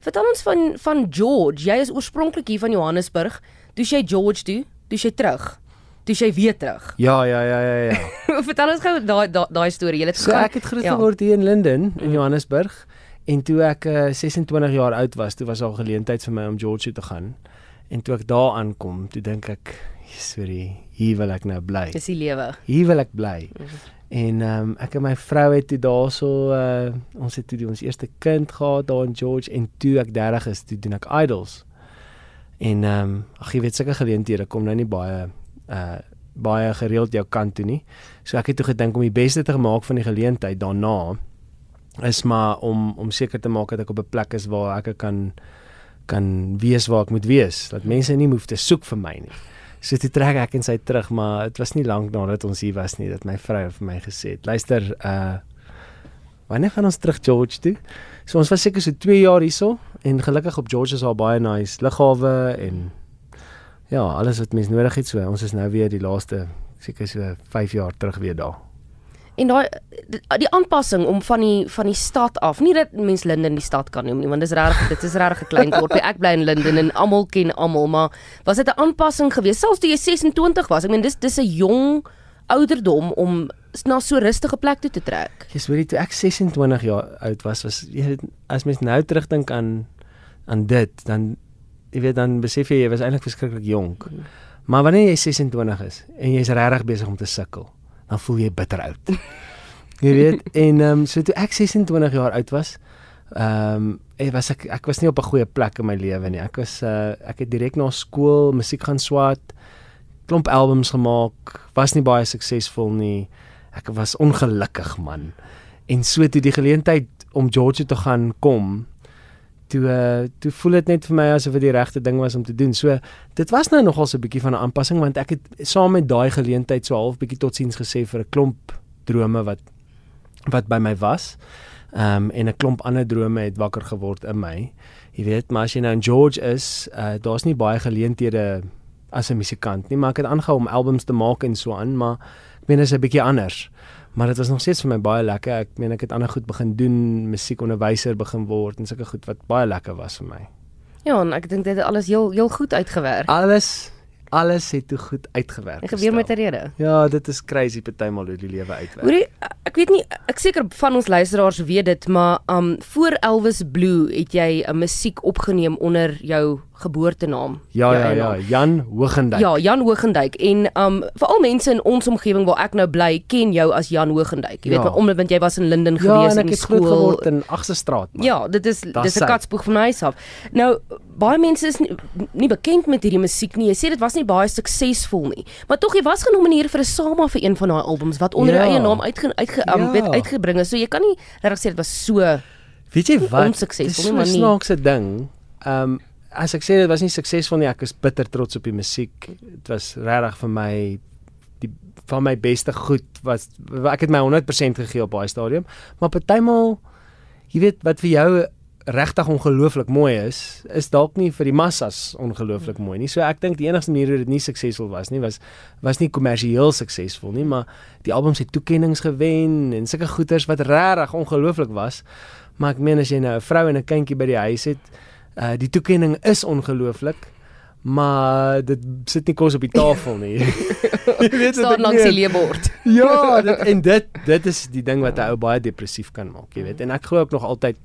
Vertel ons van van George. Jy is oorspronklik hier van Johannesburg. Toe jy George toe, toe jy terug. Toe jy weer terug. Ja, ja, ja, ja, ja. Vertel ons gou daai daai storie. Jy het So ek het groot Ja. geword hier in Linden in Mm. Johannesburg en toe ek uh, 26 jaar oud was, toe was daar 'n geleentheid vir my om George toe te gaan. En toe ek daar aankom, toe dink ek, sorry, hier wil ek nou bly. Dis die lewe. Hier wil ek bly. Mhm. En ehm um, ek en my vrou het toe daarso uh ons het toe die, ons eerste kind gehad daar in George en toe ek 30 is, toe doen ek idols. En ehm um, ag jy weet sulke geleenthede kom nou nie baie uh baie gereeld jou kant toe nie. So ek het toe gedink om die beste te maak van die geleentheid daarna is maar om om seker te maak dat ek op 'n plek is waar ek kan kan wees waar ek moet wees. Dat mense nie hoef te soek vir my nie. So toe trek ek en sy terug, maar dit was nie lank nadat ons hier was nie dat my vrou vir my gesê het: "Luister, uh wanneer gaan ons terug George toe?" So ons was seker so 2 jaar hierso en gelukkig op George is daar baie nice lughawe en ja, alles wat mens nodig het. So ons is nou weer die laaste seker so 5 jaar terug weer daar. En daai die, die aanpassing om van die van die stad af. Nie dat mens Linden die stad kan noem nie, want dis reg dit is reg 'n klein dorpie. Ek bly in Linden en almal ken almal, maar was dit 'n aanpassing geweest selfs toe jy 26 was? Ek meen dis dis 'n jong ouderdom om na so rustige plek toe te trek. Jy weet toe ek 26 jaar oud was, was jy as mens nou terugdink aan aan dit, dan jy weet dan besef jy jy was eintlik verskriklik jonk. Maar wanneer jy 26 is en jy's regtig besig om te sukkel, dan voel jy bitter oud. jy weet en ehm um, so toe ek 26 jaar oud was, ehm um, ek was ek ek was nie op 'n goeie plek in my lewe nie. Ek was uh ek het direk na skool musiek gaan swat, klomp albums gemaak, was nie baie suksesvol nie. Ek was ongelukkig man. En so toe die geleentheid om Georgia te gaan kom, toe uh, toe voel dit net vir my asof dit die regte ding was om te doen. So dit was nou nogal so 'n bietjie van 'n aanpassing want ek het saam met daai geleentheid so half bietjie totsiens gesê vir 'n klomp drome wat wat by my was. Ehm um, en 'n klomp ander drome het wakker geword in my. Jy weet, maar as jy nou in George is, uh, daar's nie baie geleenthede as 'n musikant nie, maar ek het aangehou om albums te maak en so aan, maar ek meen dit is 'n bietjie anders. Maar dit was nog steeds vir my baie lekker. Ek meen ek het ander goed begin doen, musiekonderwyser begin word en sulke goed wat baie lekker was vir my. Ja, en ek dink dit het alles heel heel goed uitgewerk. Alles alles het toe goed uitgewerk. Dit gebeur met 'n rede. Ja, dit is crazy partymal hoe die lewe uitwerk. Hoorie, ek weet nie ek seker van ons luisteraars weet dit, maar um voor Elvis Blue het jy 'n musiek opgeneem onder jou geboortenaam. Ja, jou ja, ja, naam. Jan Hogendijk. Ja, Jan Hogendijk en um veral mense in ons omgewing waar ek nou bly, ken jou as Jan Hogendijk. Jy Ja. weet, omdat want jy was in Linden ja gewees en groot skool. geword in Agste straat man. Ja, dit is Dis dis 'n sy. katspoeg van my af. Nou, baie mense is nie, nie bekend met hierdie musiek nie. Jy sê dit was nie baie suksesvol nie. Maar tog jy was genomineer vir 'n SAMA vir een van daai albums wat onder jou Ja. eie naam uitge uitge um, Ja. weet uitgebring is. So jy kan nie regtig sê dit was so Weet jy wat? Onsuksesvol Dis nie, maar 'n snaakse ding. Ehm um, as ek sê dit was nie suksesvol nie, ek is bitter trots op die musiek. Dit was regtig vir my die van my beste goed was ek het my 100% gegee op daai stadium, maar partymal jy weet wat vir jou regtig ongelooflik mooi is, is dalk nie vir die massas ongelooflik mooi nie. So ek dink die enigste manier hoe dit nie suksesvol was nie was was nie kommersieel suksesvol nie, maar die albums het toekenninge gewen en sulke goeders wat regtig ongelooflik was. Maar ek meen as jy nou 'n vrou en 'n kindjie by die huis het, uh die toekenning is ongelooflik, maar dit sit nie kos op die tafel nie. Jy weet wat staan langs die leebord. Ja, dit, en dit dit is die ding wat 'n ou baie depressief kan maak, jy weet. En ek glo ook nog altyd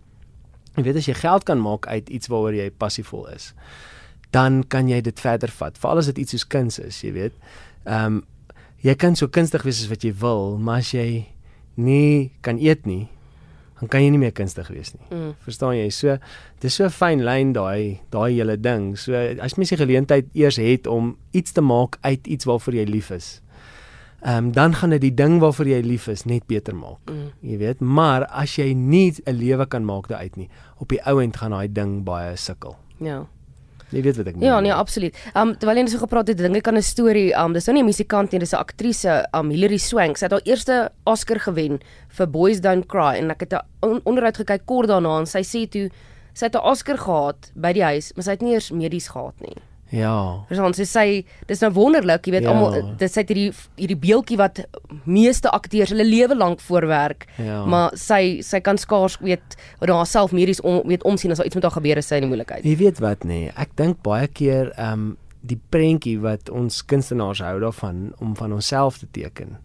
jy weet as jy geld kan maak uit iets waaroor jy passievol is, dan kan jy dit verder vat. Veral as dit iets soos kuns is, jy weet. Ehm um, jy kan so kunstig wees as wat jy wil, maar as jy nie kan eet nie, dan kan jy nie meer kunstig wees nie. Mm. Verstaan jy? So dis so fyn lyn daai daai hele ding. So as mens die geleentheid eers het om iets te maak uit iets waarvoor jy lief is. Ehm um, dan gaan dit die ding waarvoor jy lief is net beter maak. Mm. Jy weet, maar as jy nie 'n lewe kan maak daaruit nie, op die ou end gaan daai ding baie sukkel. Ja. Jy weet wat ek meen. Ja, nee, absoluut. Um terwyl jy net so gepraat het, dink ek aan 'n storie. Um dis nou nie 'n musikant nie, dis 'n aktrise, um Hilary Swank. Sy het haar eerste Oscar gewen vir Boys Don't Cry en ek het 'n on onderhoud gekyk kort daarna en sy sê toe sy het 'n Oscar gehad by die huis, maar sy het nie eers medies gehad nie. Ja. Verstaan, sy sê dis nou wonderlik, jy weet Ja. almal dit sê hierdie hierdie beeldjie wat meeste akteurs hulle lewe lank voorwerk. Ja. Maar sy sy kan skaars weet oor haarself medies om weet omsien as daar iets met haar gebeur is sy in die moeilikheid. Jy weet wat nê, nee, ek dink baie keer ehm um, die prentjie wat ons kunstenaars hou daarvan om van onsself te teken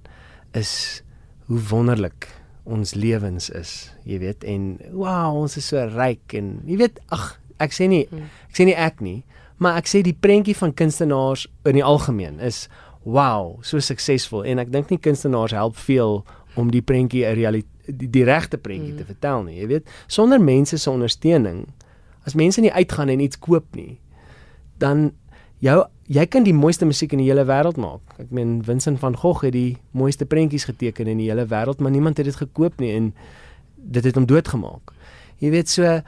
is hoe wonderlik ons lewens is, jy weet en wow, ons is so ryk en jy weet ag, ek sê nie ek sê nie ek nie, maar ek sê die prentjie van kunstenaars in die algemeen is wow, so suksesvol en ek dink nie kunstenaars help veel om die prentjie 'n realiteit die, die regte prentjie mm. te vertel nie, jy weet, sonder mense se ondersteuning as mense nie uitgaan en iets koop nie, dan jou jy kan die mooiste musiek in die hele wêreld maak. Ek meen Vincent van Gogh het die mooiste prentjies geteken in die hele wêreld, maar niemand het dit gekoop nie en dit het hom doodgemaak. Jy weet so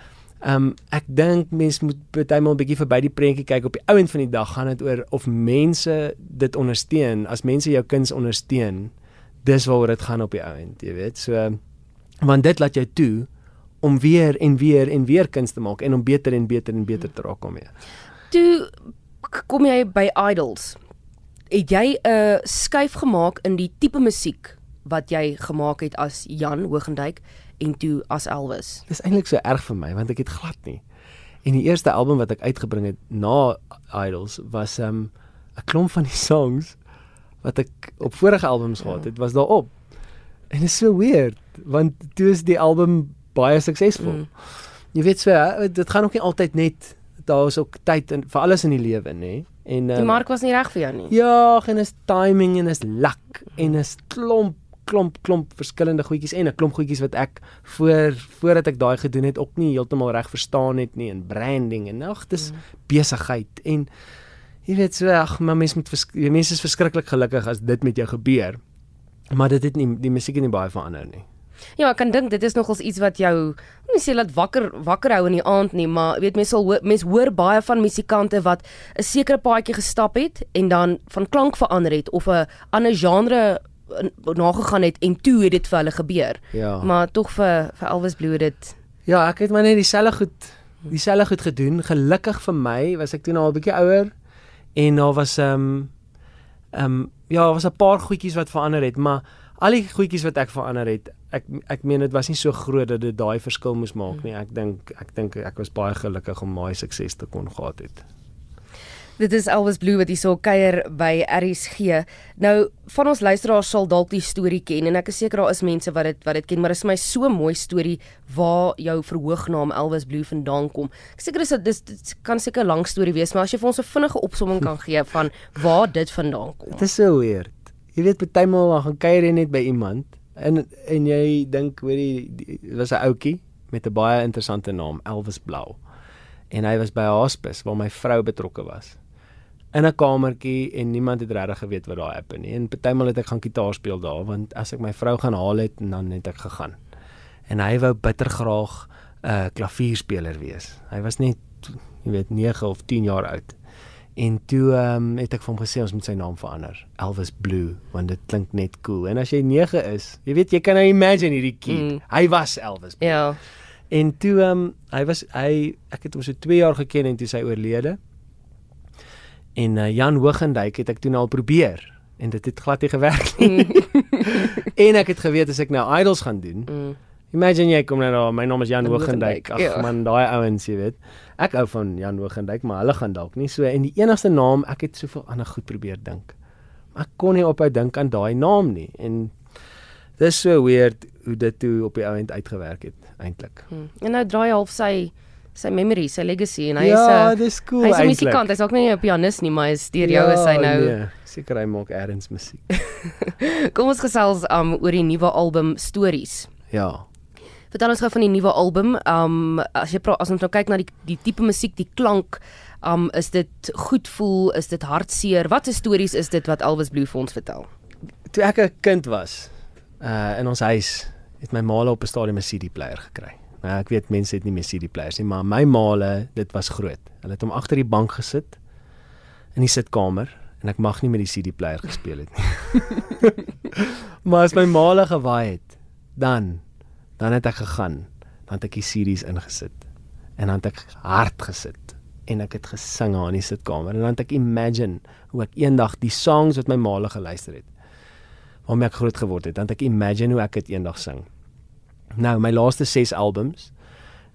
um, ek dink mense moet partymal 'n bietjie verby die prentjie kyk op die ou end van die dag gaan dit oor of mense dit ondersteun. As mense jou kuns ondersteun, dis waaroor dit gaan op die ou end, jy weet. So want dit laat jou toe om weer en weer en weer kuns te maak en om beter en beter en beter te raak daarmee. Toe k- kom jy by Idols. Het jy 'n skuif gemaak in die tipe musiek wat jy gemaak het as Jan Hoogenduyk en toe as Elvis? Dis eintlik so erg vir my want ek het glad nie. En die eerste album wat ek uitgebring het na Idols was 'n um, klomp van die songs wat ek op vorige albums gehad het, was daarop. En dit is so weird want toe is die album baie suksesvol. Mm. Jy weet so, hè, dit gaan ook nie altyd net daar is ook tyd in vir alles in die lewe, nê? En Die um, mark was nie reg vir jou nie. Ja, en is timing en is luck en is klomp klomp klomp verskillende goedjies en 'n klomp goedjies wat ek voor voordat ek daai gedoen het ook nie heeltemal reg verstaan het nie en branding en ag dis mm. besigheid en jy weet so ag maar mense moet mense is verskriklik gelukkig as dit met jou gebeur. Maar dit het nie die musiek het nie baie verander nie. Ja, ek kan dink dit is nogals iets wat jou nie sê laat wakker wakker hou in die aand nie, maar weet mense sal mense hoor baie van musikante wat 'n sekere paadjie gestap het en dan van klank verander het of 'n ander genre in- nagegaan het en toe het dit vir hulle gebeur. Ja. Maar tog vir vir Elvis Blue dit Ja, ek het maar net dieselfde goed dieselfde goed gedoen. Gelukkig vir my was ek toe nou al 'n bietjie ouer en daar was ehm um, ehm um, ja, was 'n paar goedjies wat verander het, maar al die goedjies wat ek verander het, ek ek meen dit was nie so groot dat dit daai verskil moes maak nie. Ek dink ek dink ek was baie gelukkig om daai sukses te kon gehad het. Dit is Elvis Blue wat hierso kuier by RSG. Nou van ons luisteraars sal dalk die storie ken en ek is seker daar is mense wat dit wat dit ken, maar dit is my so mooi storie waar jou verhoognaam Elvis Blue vandaan kom. Ek seker dis dis dit kan seker 'n lang storie wees, maar as jy vir ons 'n vinnige opsomming kan gee van waar dit vandaan kom. Dit is so weird. Jy weet partymal dan gaan kuier jy net by iemand en en jy dink die- dit was 'n ouetjie met 'n baie interessante naam, Elvis Blou. En hy was by 'n hospice waar my vrou betrokke was. In 'n kamertjie en niemand het regtig geweet wat daar happen nie. En partymal het ek gaan gitaar speel daar want as ek my vrou gaan haal het en dan het ek gegaan. En hy wou bitter graag 'n uh, klavierspeler wees. Hy was net jy weet 9 of 10 jaar oud. En toe um, het ek vir hom gesê ons moet sy naam verander. Elvis Blue want dit klink net cool. En as jy 9 is, jy weet jy kan nou imagine hierdie kid. Mm. Hy was Elvis. Blue. Ja. En toe um, hy was hy ek het hom so 2 jaar geken en toe sy oorlede. En uh, Jan Hoogenduyk het ek toe nou al probeer en dit het glad nie gewerk nie. en ek het geweet as ek nou idols gaan doen. Mm. Imagine jy kom nou daar, my naam is Jan. Hoogenduyk, Ag ja. man, daai ouens, jy weet. Ek hou van Jan Hoogenduyk, maar hulle gaan dalk nie so en die enigste naam, ek het soveel ander goed probeer dink. Maar ek kon nie ophou dink aan daai naam nie en dis so weird hoe dit toe op die ouend uitgewerk het eintlik. Mm. En nou draai half sy sy memory, sy legacy en hy ja, is 'n dis cool. Hy's 'n musikant, hy's ook nie 'n pianis nie, maar hy's deur jou is hy nou. Nee, seker hy maak eers musiek. Kom ons gesels um oor die nuwe album Stories. ja. Vertel ons gou van die nuwe album. Um as jy pra- as ons nou kyk na die die tipe musiek, die klank, um is dit goed voel, is dit hartseer? Wat 'n stories is dit wat Elvis Blue vir ons vertel? Toe ek 'n kind was, uh in ons huis, het my maale op 'n stadium 'n CD-speler gekry. Nou ek weet mense het nie meer CD-spelers nie, maar my maale, dit was groot. Hulle het hom agter die bank gesit in die sitkamer en ek mag nie met die CD-speler gespeel het nie. maar as my maale gewaai het, dan dan het ek gegaan, dan het ek die CD's ingesit en dan het ek hard gesit en ek het gesing daar in die sitkamer en dan het ek imagine hoe ek eendag die songs wat my maale geluister het waarmee ek groot geword het dan het ek imagine hoe ek dit eendag sing nou my laaste 6 albums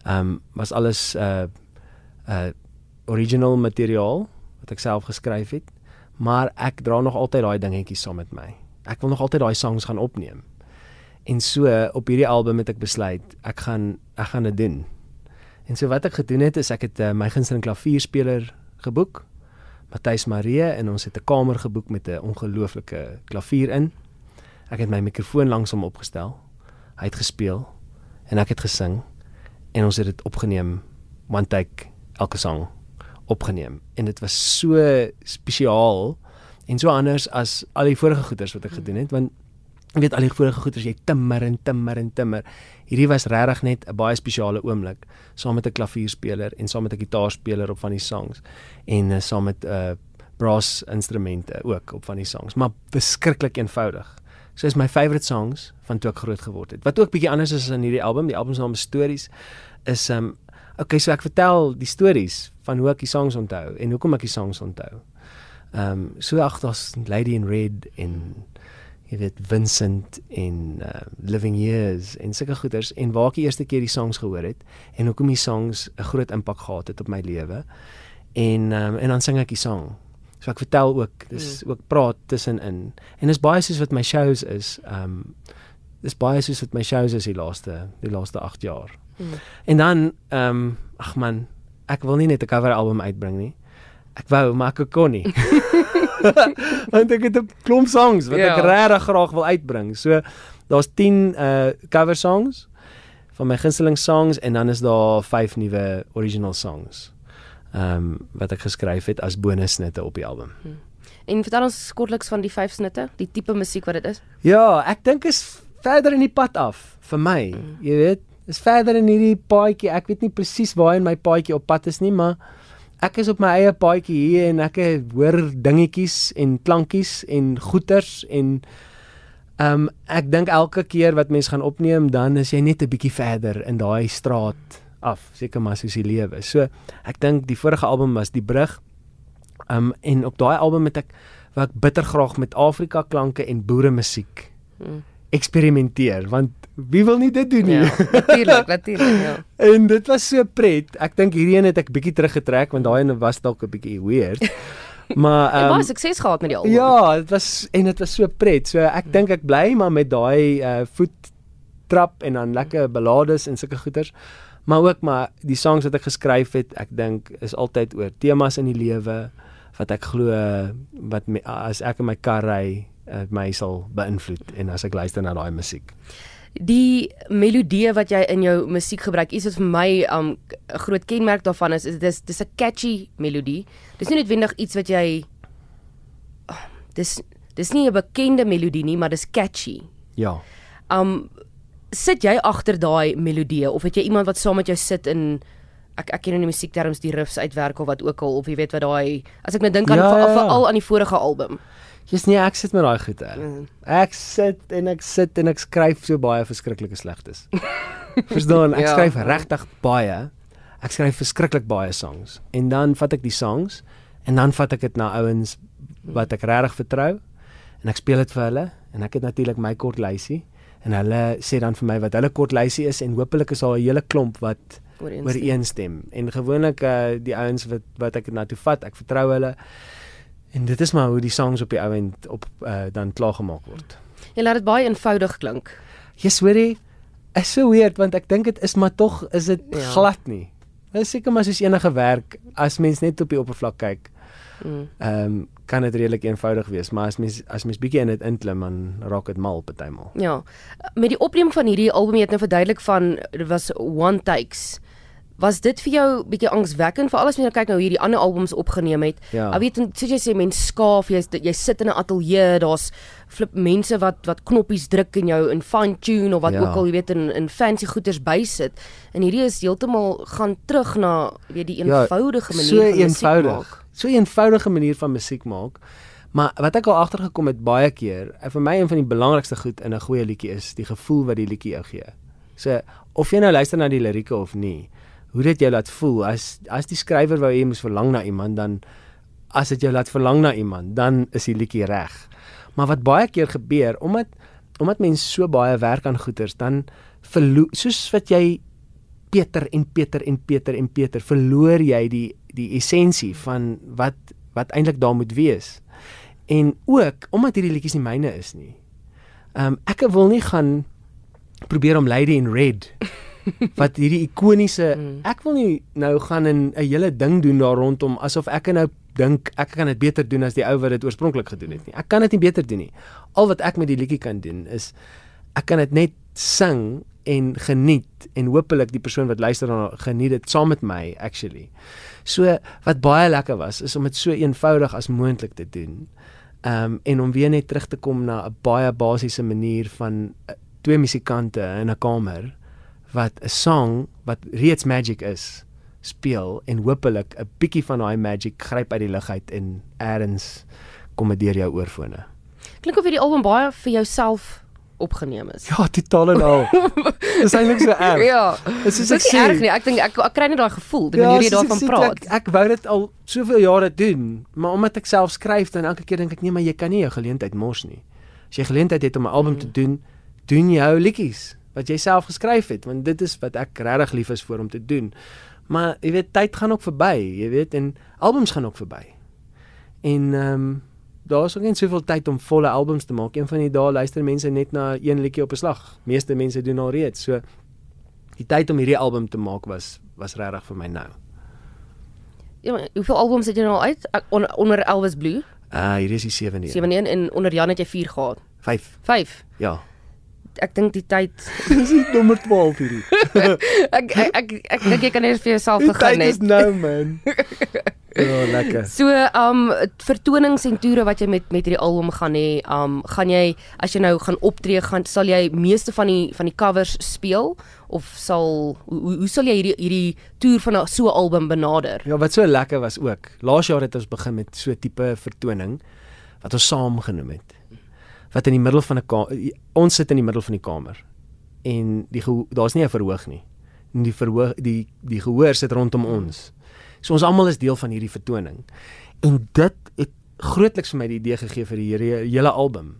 ehm um, was alles uh uh original materiaal wat ek self geskryf het maar ek dra nog altyd daai dingetjies saam met my ek wil nog altyd daai songs gaan opneem en so op hierdie album het ek besluit ek gaan ek gaan dit doen En so wat ek gedoen het is ek het uh, my gunsteling klavierspeler geboek, Matthys Marie en ons het 'n kamer geboek met 'n ongelooflike klavier in. Ek het my mikrofoon langs hom opgestel. Hy het gespeel en ek het gesing en ons het dit opgeneem one take elke sang opgeneem. En dit was so spesiaal en so anders as al die vorige goeders wat ek gedoen het want ek weet al die vorige goeders jy timmer en timmer en timmer. Hierdie was regtig net 'n baie spesiale oomblik saam met 'n klavierspeler en saam met 'n gitaarspeler op van die songs en uh, saam met 'n uh, brass instrumente ook op van die songs maar beskiklik eenvoudig. So is my favourite songs van toe ek groot geword het. Wat ook bietjie anders is in hierdie album, die album se naam is Stories is um okay, so ek vertel die stories van hoe ek die songs onthou en hoekom ek die songs onthou. Um so ag daar's Lady in Red en jy weet Vincent en uh, Living Years en sulke goeders en waar ek die eerste keer die songs gehoor het en hoekom die songs 'n groot impak gehad het op my lewe. En um, en dan sing ek die song. So ek vertel ook, dis mm. ook praat tussenin. En dis baie soos wat my shows is. Um dis baie soos wat my shows is die laaste die laaste 8 jaar. Mm. En dan um ag man, ek wil nie net 'n cover album uitbring nie. Ek wou, maar ek kon nie. Want ek het 'n klomp songs wat ja. ek regtig graag wil uitbring. So daar's 10 uh cover songs van my gunsteling songs en dan is daar 5 nuwe original songs. Ehm um, wat ek geskryf het as bonussnitte op die album. Hmm. En vertel ons kortliks van die 5 snitte, die tipe musiek wat dit is. Ja, ek dink is verder in die pad af vir my. Hmm. Jy weet, is verder in hierdie paadjie. Ek weet nie presies waar in my paadjie op pad is nie, maar ek is op my eie paadjie hier en ek hoor dingetjies en klankies en goeters en ehm um, ek dink elke keer wat mens gaan opneem dan is jy net 'n bietjie verder in daai straat af seker maar soos die lewe. So ek dink die vorige album was die brug. Um, en op daai album het ek wat bitter graag met Afrika klanke en boere musiek hmm. eksperimenteer want wie wil nie dit doen nie? Ja, natuurlik, natuurlik, ja. En dit was so pret. Ek dink hierdie een het ek bietjie teruggetrek want daai een was dalk 'n bietjie weird. Maar um, baie sukses gehad met die album. Ja, dit was en dit was so pret. So ek dink ek bly maar met daai uh voet trap en dan lekker ballades en sulke goeters. Maar ook maar die songs wat ek geskryf het, ek dink is altyd oor temas in die lewe wat ek glo wat me, as ek in my kar ry uh, my sal beïnvloed en as ek luister na daai musiek die melodie wat jy in jou musiek gebruik, iets wat vir my 'n um, groot kenmerk daarvan is, is dis dis 'n catchy melodie. Dis nie noodwendig iets wat jy oh, dis dis nie 'n bekende melodie nie, maar dis catchy. Ja. Um sit jy agter daai melodie of het jy iemand wat saam met jou sit in ek ek ken in die musiekterms die riffs uitwerk of wat ook al of jy weet wat daai as ek nou dink aan ja, ja, ja. veral aan die vorige album. Jy's nie ek sit met daai goeie. Mm. Ek sit en ek sit en ek skryf so baie verskriklike slegtes. Verstaan, ek ja. skryf regtig baie. Ek skryf verskriklik baie songs en dan vat ek die songs en dan vat ek dit na ouens wat ek regtig vertrou en ek speel dit vir hulle en ek het natuurlik my kort lysie en hulle sê dan vir my wat hulle kort lysie is en hopelik is daar 'n hele klomp wat ooreenstem en gewoonlik uh, die ouens wat wat ek na toe vat ek vertrou hulle En dit is maar hoe die songs op die ouend op uh, dan klaar gemaak word. Jy laat dit baie eenvoudig klink. Yes, sorry. Is so weird want ek dink dit is maar tog is dit ja. glad nie. Dit is seker maar soos enige werk as mens net op die oppervlak kyk. Mm. Ehm mm. um, kan dit redelik eenvoudig wees, maar as mens as mens bietjie in dit inklim dan raak dit mal partymal. Ja. Met die opneem van hierdie album het nou verduidelik van dit was one takes. Was dit vir jou bietjie angswekkend vir alles wat jy kyk nou hierdie ander albums opgeneem het? Ja. Ek weet soos jy sê mense skaaf, jy jy sit in 'n ateljee, daar's flip mense wat wat knoppies druk en jou in fine tune of wat ja. ook al jy weet in in fancy goeders bysit. En hierdie is heeltemal gaan terug na weet die ja, eenvoudige ja, manier so van eenvoudig. So 'n eenvoudige manier van musiek maak. Maar wat ek al agtergekom het baie keer, vir my een van die belangrikste goed in 'n goeie liedjie is die gevoel wat die liedjie jou gee. So of jy nou luister na die lirieke of nie, hoe dit jou laat voel as as die skrywer wou hê jy moet verlang na iemand dan as dit jou laat verlang na iemand dan is die liedjie reg. Maar wat baie keer gebeur omdat omdat mense so baie werk aan goeters dan verloor soos wat jy Peter en Peter en Peter en Peter verloor jy die die essensie van wat wat eintlik daar moet wees. En ook omdat hierdie liedjies nie myne is nie. Ehm um, ek wil nie gaan probeer om Lady in Red wat hierdie ikoniese Mm. ek wil nie nou gaan en 'n hele ding doen daar rondom asof ek nou dink ek kan dit beter doen as die ou wat dit oorspronklik gedoen het nie. Ek kan dit nie beter doen nie. Al wat ek met die liedjie kan doen is ek kan dit net sing en geniet en hopelik die persoon wat luister daarna geniet dit saam met my actually. So wat baie lekker was is om dit so eenvoudig as moontlik te doen. Ehm um, en om weer net terug te kom na 'n baie basiese manier van uh, twee musikante in 'n kamer wat 'n song wat reeds magic is speel en hopelik 'n bietjie van daai magic gryp uit die lug uit en eers kom dit deur jou oorfone. Klink of hierdie album baie vir jouself opgeneem is. Ja, totaal en al. Dis eintlik so erg. Ja. Dis Dit ek is nie sê. erg nie. Ek dink ek, ek kry net daai gevoel die manier jy ek daarvan praat. Ek, ek wou dit al soveel jare doen, maar omdat ek self skryf dan elke keer dink ek nee, maar jy kan nie jou geleentheid mors nie. As jy geleentheid het om 'n album Mm. te doen, doen jou liedjies wat jy self geskryf het, want dit is wat ek regtig lief is vir om te doen. Maar jy weet tyd gaan ook verby, jy weet en albums gaan ook verby. En ehm um, daar is ook nie soveel tyd om volle albums te maak. Een van die dae luister mense net na een liedjie op 'n slag. Meeste mense doen al reeds. So die tyd om hierdie album te maak was was regtig vir my nou. Ja, maar hoeveel albums het jy nou al uit on, onder Elvis Blue? Ah, hier is die 7 7 1 en onder Jan het jy 4 gehad. 5. 5. Ja. Ek dink die tyd Dis nommer 12 hierdie. ek ek ek ek dink jy kan net vir jouself Die begin tyd is net. nou man. Ja, lekker. So, um vertonings en toere wat jy met met hierdie album gaan hê, um gaan jy as jy nou gaan optree, gaan sal jy meeste van die van die covers speel of sal hoe, hoe- sal jy hierdie hierdie toer van so 'n album benader? Ja, wat so lekker was ook. Laas jaar het ons begin met so tipe vertoning wat ons saam genoem het. Wat in die middel van 'n ons sit in die middel van die kamer. En die daar's nie 'n verhoog nie. En die verhoog die die gehoor sit rondom ons. So ons almal is deel van hierdie vertoning. En dit het grootliks vir my die idee gegee vir die hele, album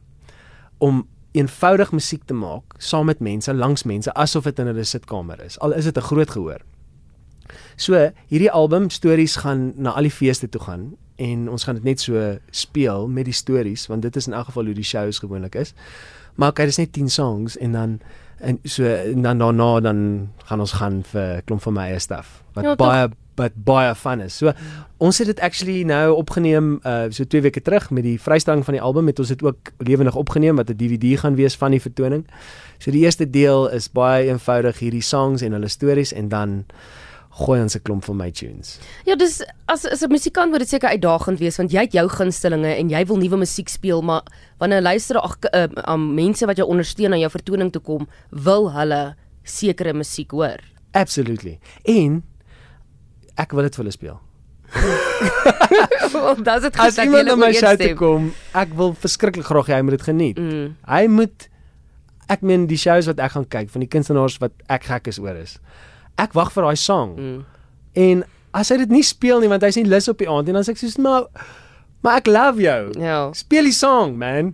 om eenvoudig musiek te maak saam met mense, langs mense asof dit in hulle sitkamer is. Al is dit 'n groot gehoor. So, hierdie album stories gaan na al die feeste toe gaan en ons gaan dit net so speel met die stories want dit is in elk geval hoe die shows gewoonlik is. Maar kyk, dis net 10 songs en dan en so en dan daarna dan gaan ons gaan vir klomp van my eie stuff wat Ja, ja, toch. Wat baie fun is. So ons het dit actually nou opgeneem uh so 2 weke terug met die vrystelling van die album het ons dit ook lewendig opgeneem wat 'n DVD gaan wees van die vertoning. So die eerste deel is baie eenvoudig hierdie songs en hulle stories en dan gooi ons 'n klomp van my tunes. Ja, dis as as 'n musikant moet dit seker uitdagend wees want jy het jou gunstelinge en jy wil nuwe musiek speel, maar wanneer luister ag uh, um, mense wat jou ondersteun aan jou vertoning toe kom, wil hulle sekere musiek hoor. Absolutely. En ek wil dit vir hulle speel. Wel, Dis dit As iemand na my show toe kom, ek wil verskriklik graag hê hy moet dit geniet. Mm. Hy moet ek meen die shows wat ek gaan kyk van die kunstenaars wat ek gek is oor is. Ek wag vir daai song. Mm. En as hy dit nie speel nie want hy's nie lus op die aand en dan sê ek soos maar maar ek love jou. Ja. Speel die song, man.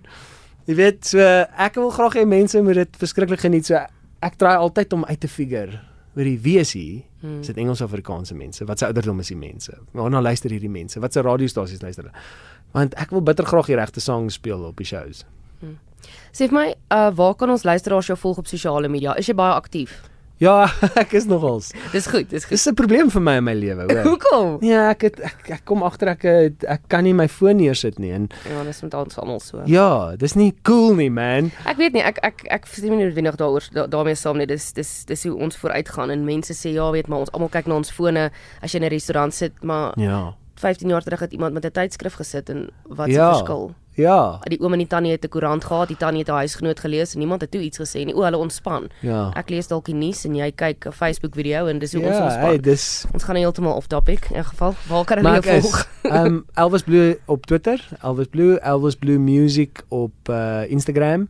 Jy weet, so ek wil graag hê mense moet dit verskriklik geniet. So ek try altyd om uit te figure oor die wie is hier? Hmm. Is dit Engels of Afrikaanse mense? Wat se ouderdom is die mense? Waarna luister hierdie mense? Wat se radiostasies luister hulle? Want ek wil bitter graag die regte song speel op die shows. Sê vir my, uh waar kan ons luisteraars jou volg op sosiale media? Is jy baie aktief? Ja, ek is nogals. Dis goed, dis goed. Dis 'n probleem vir my in my lewe, hoor. Hoekom? Ja, ek het ek, ek kom agter ek het- ek kan nie my foon neersit nie en Ja, dis met ons almal so. ja, dis nie cool nie, man. Ek weet nie, ek ek ek stem nie noodwendig daaroor da, daarmee saam nie. Dis dis dis hoe ons vooruitgaan en mense sê ja, weet maar ons almal kyk na ons fone as jy in 'n restaurant sit, maar Ja. 15 jaar terug het iemand met 'n tydskrif gesit en wat 'n Ja. verskil. Ja. Die oom en die tannie het 'n koerant gehad, die tannie het 'n huisgenoot gelees en niemand het toe iets gesê nie. O, hulle ontspan. Ja. Ek lees dalk die nuus en jy kyk 'n Facebook video en dis hoe ons Ja, ontspan. hey, dis Ons gaan heeltemal off topic in geval. Waar kan hulle jou volg? is um Elvis Blue op Twitter, Elvis Blue, Elvis Blue Music op uh, Instagram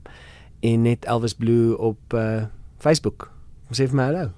en net Elvis Blue op uh, Facebook. Ons sê vir my hallo.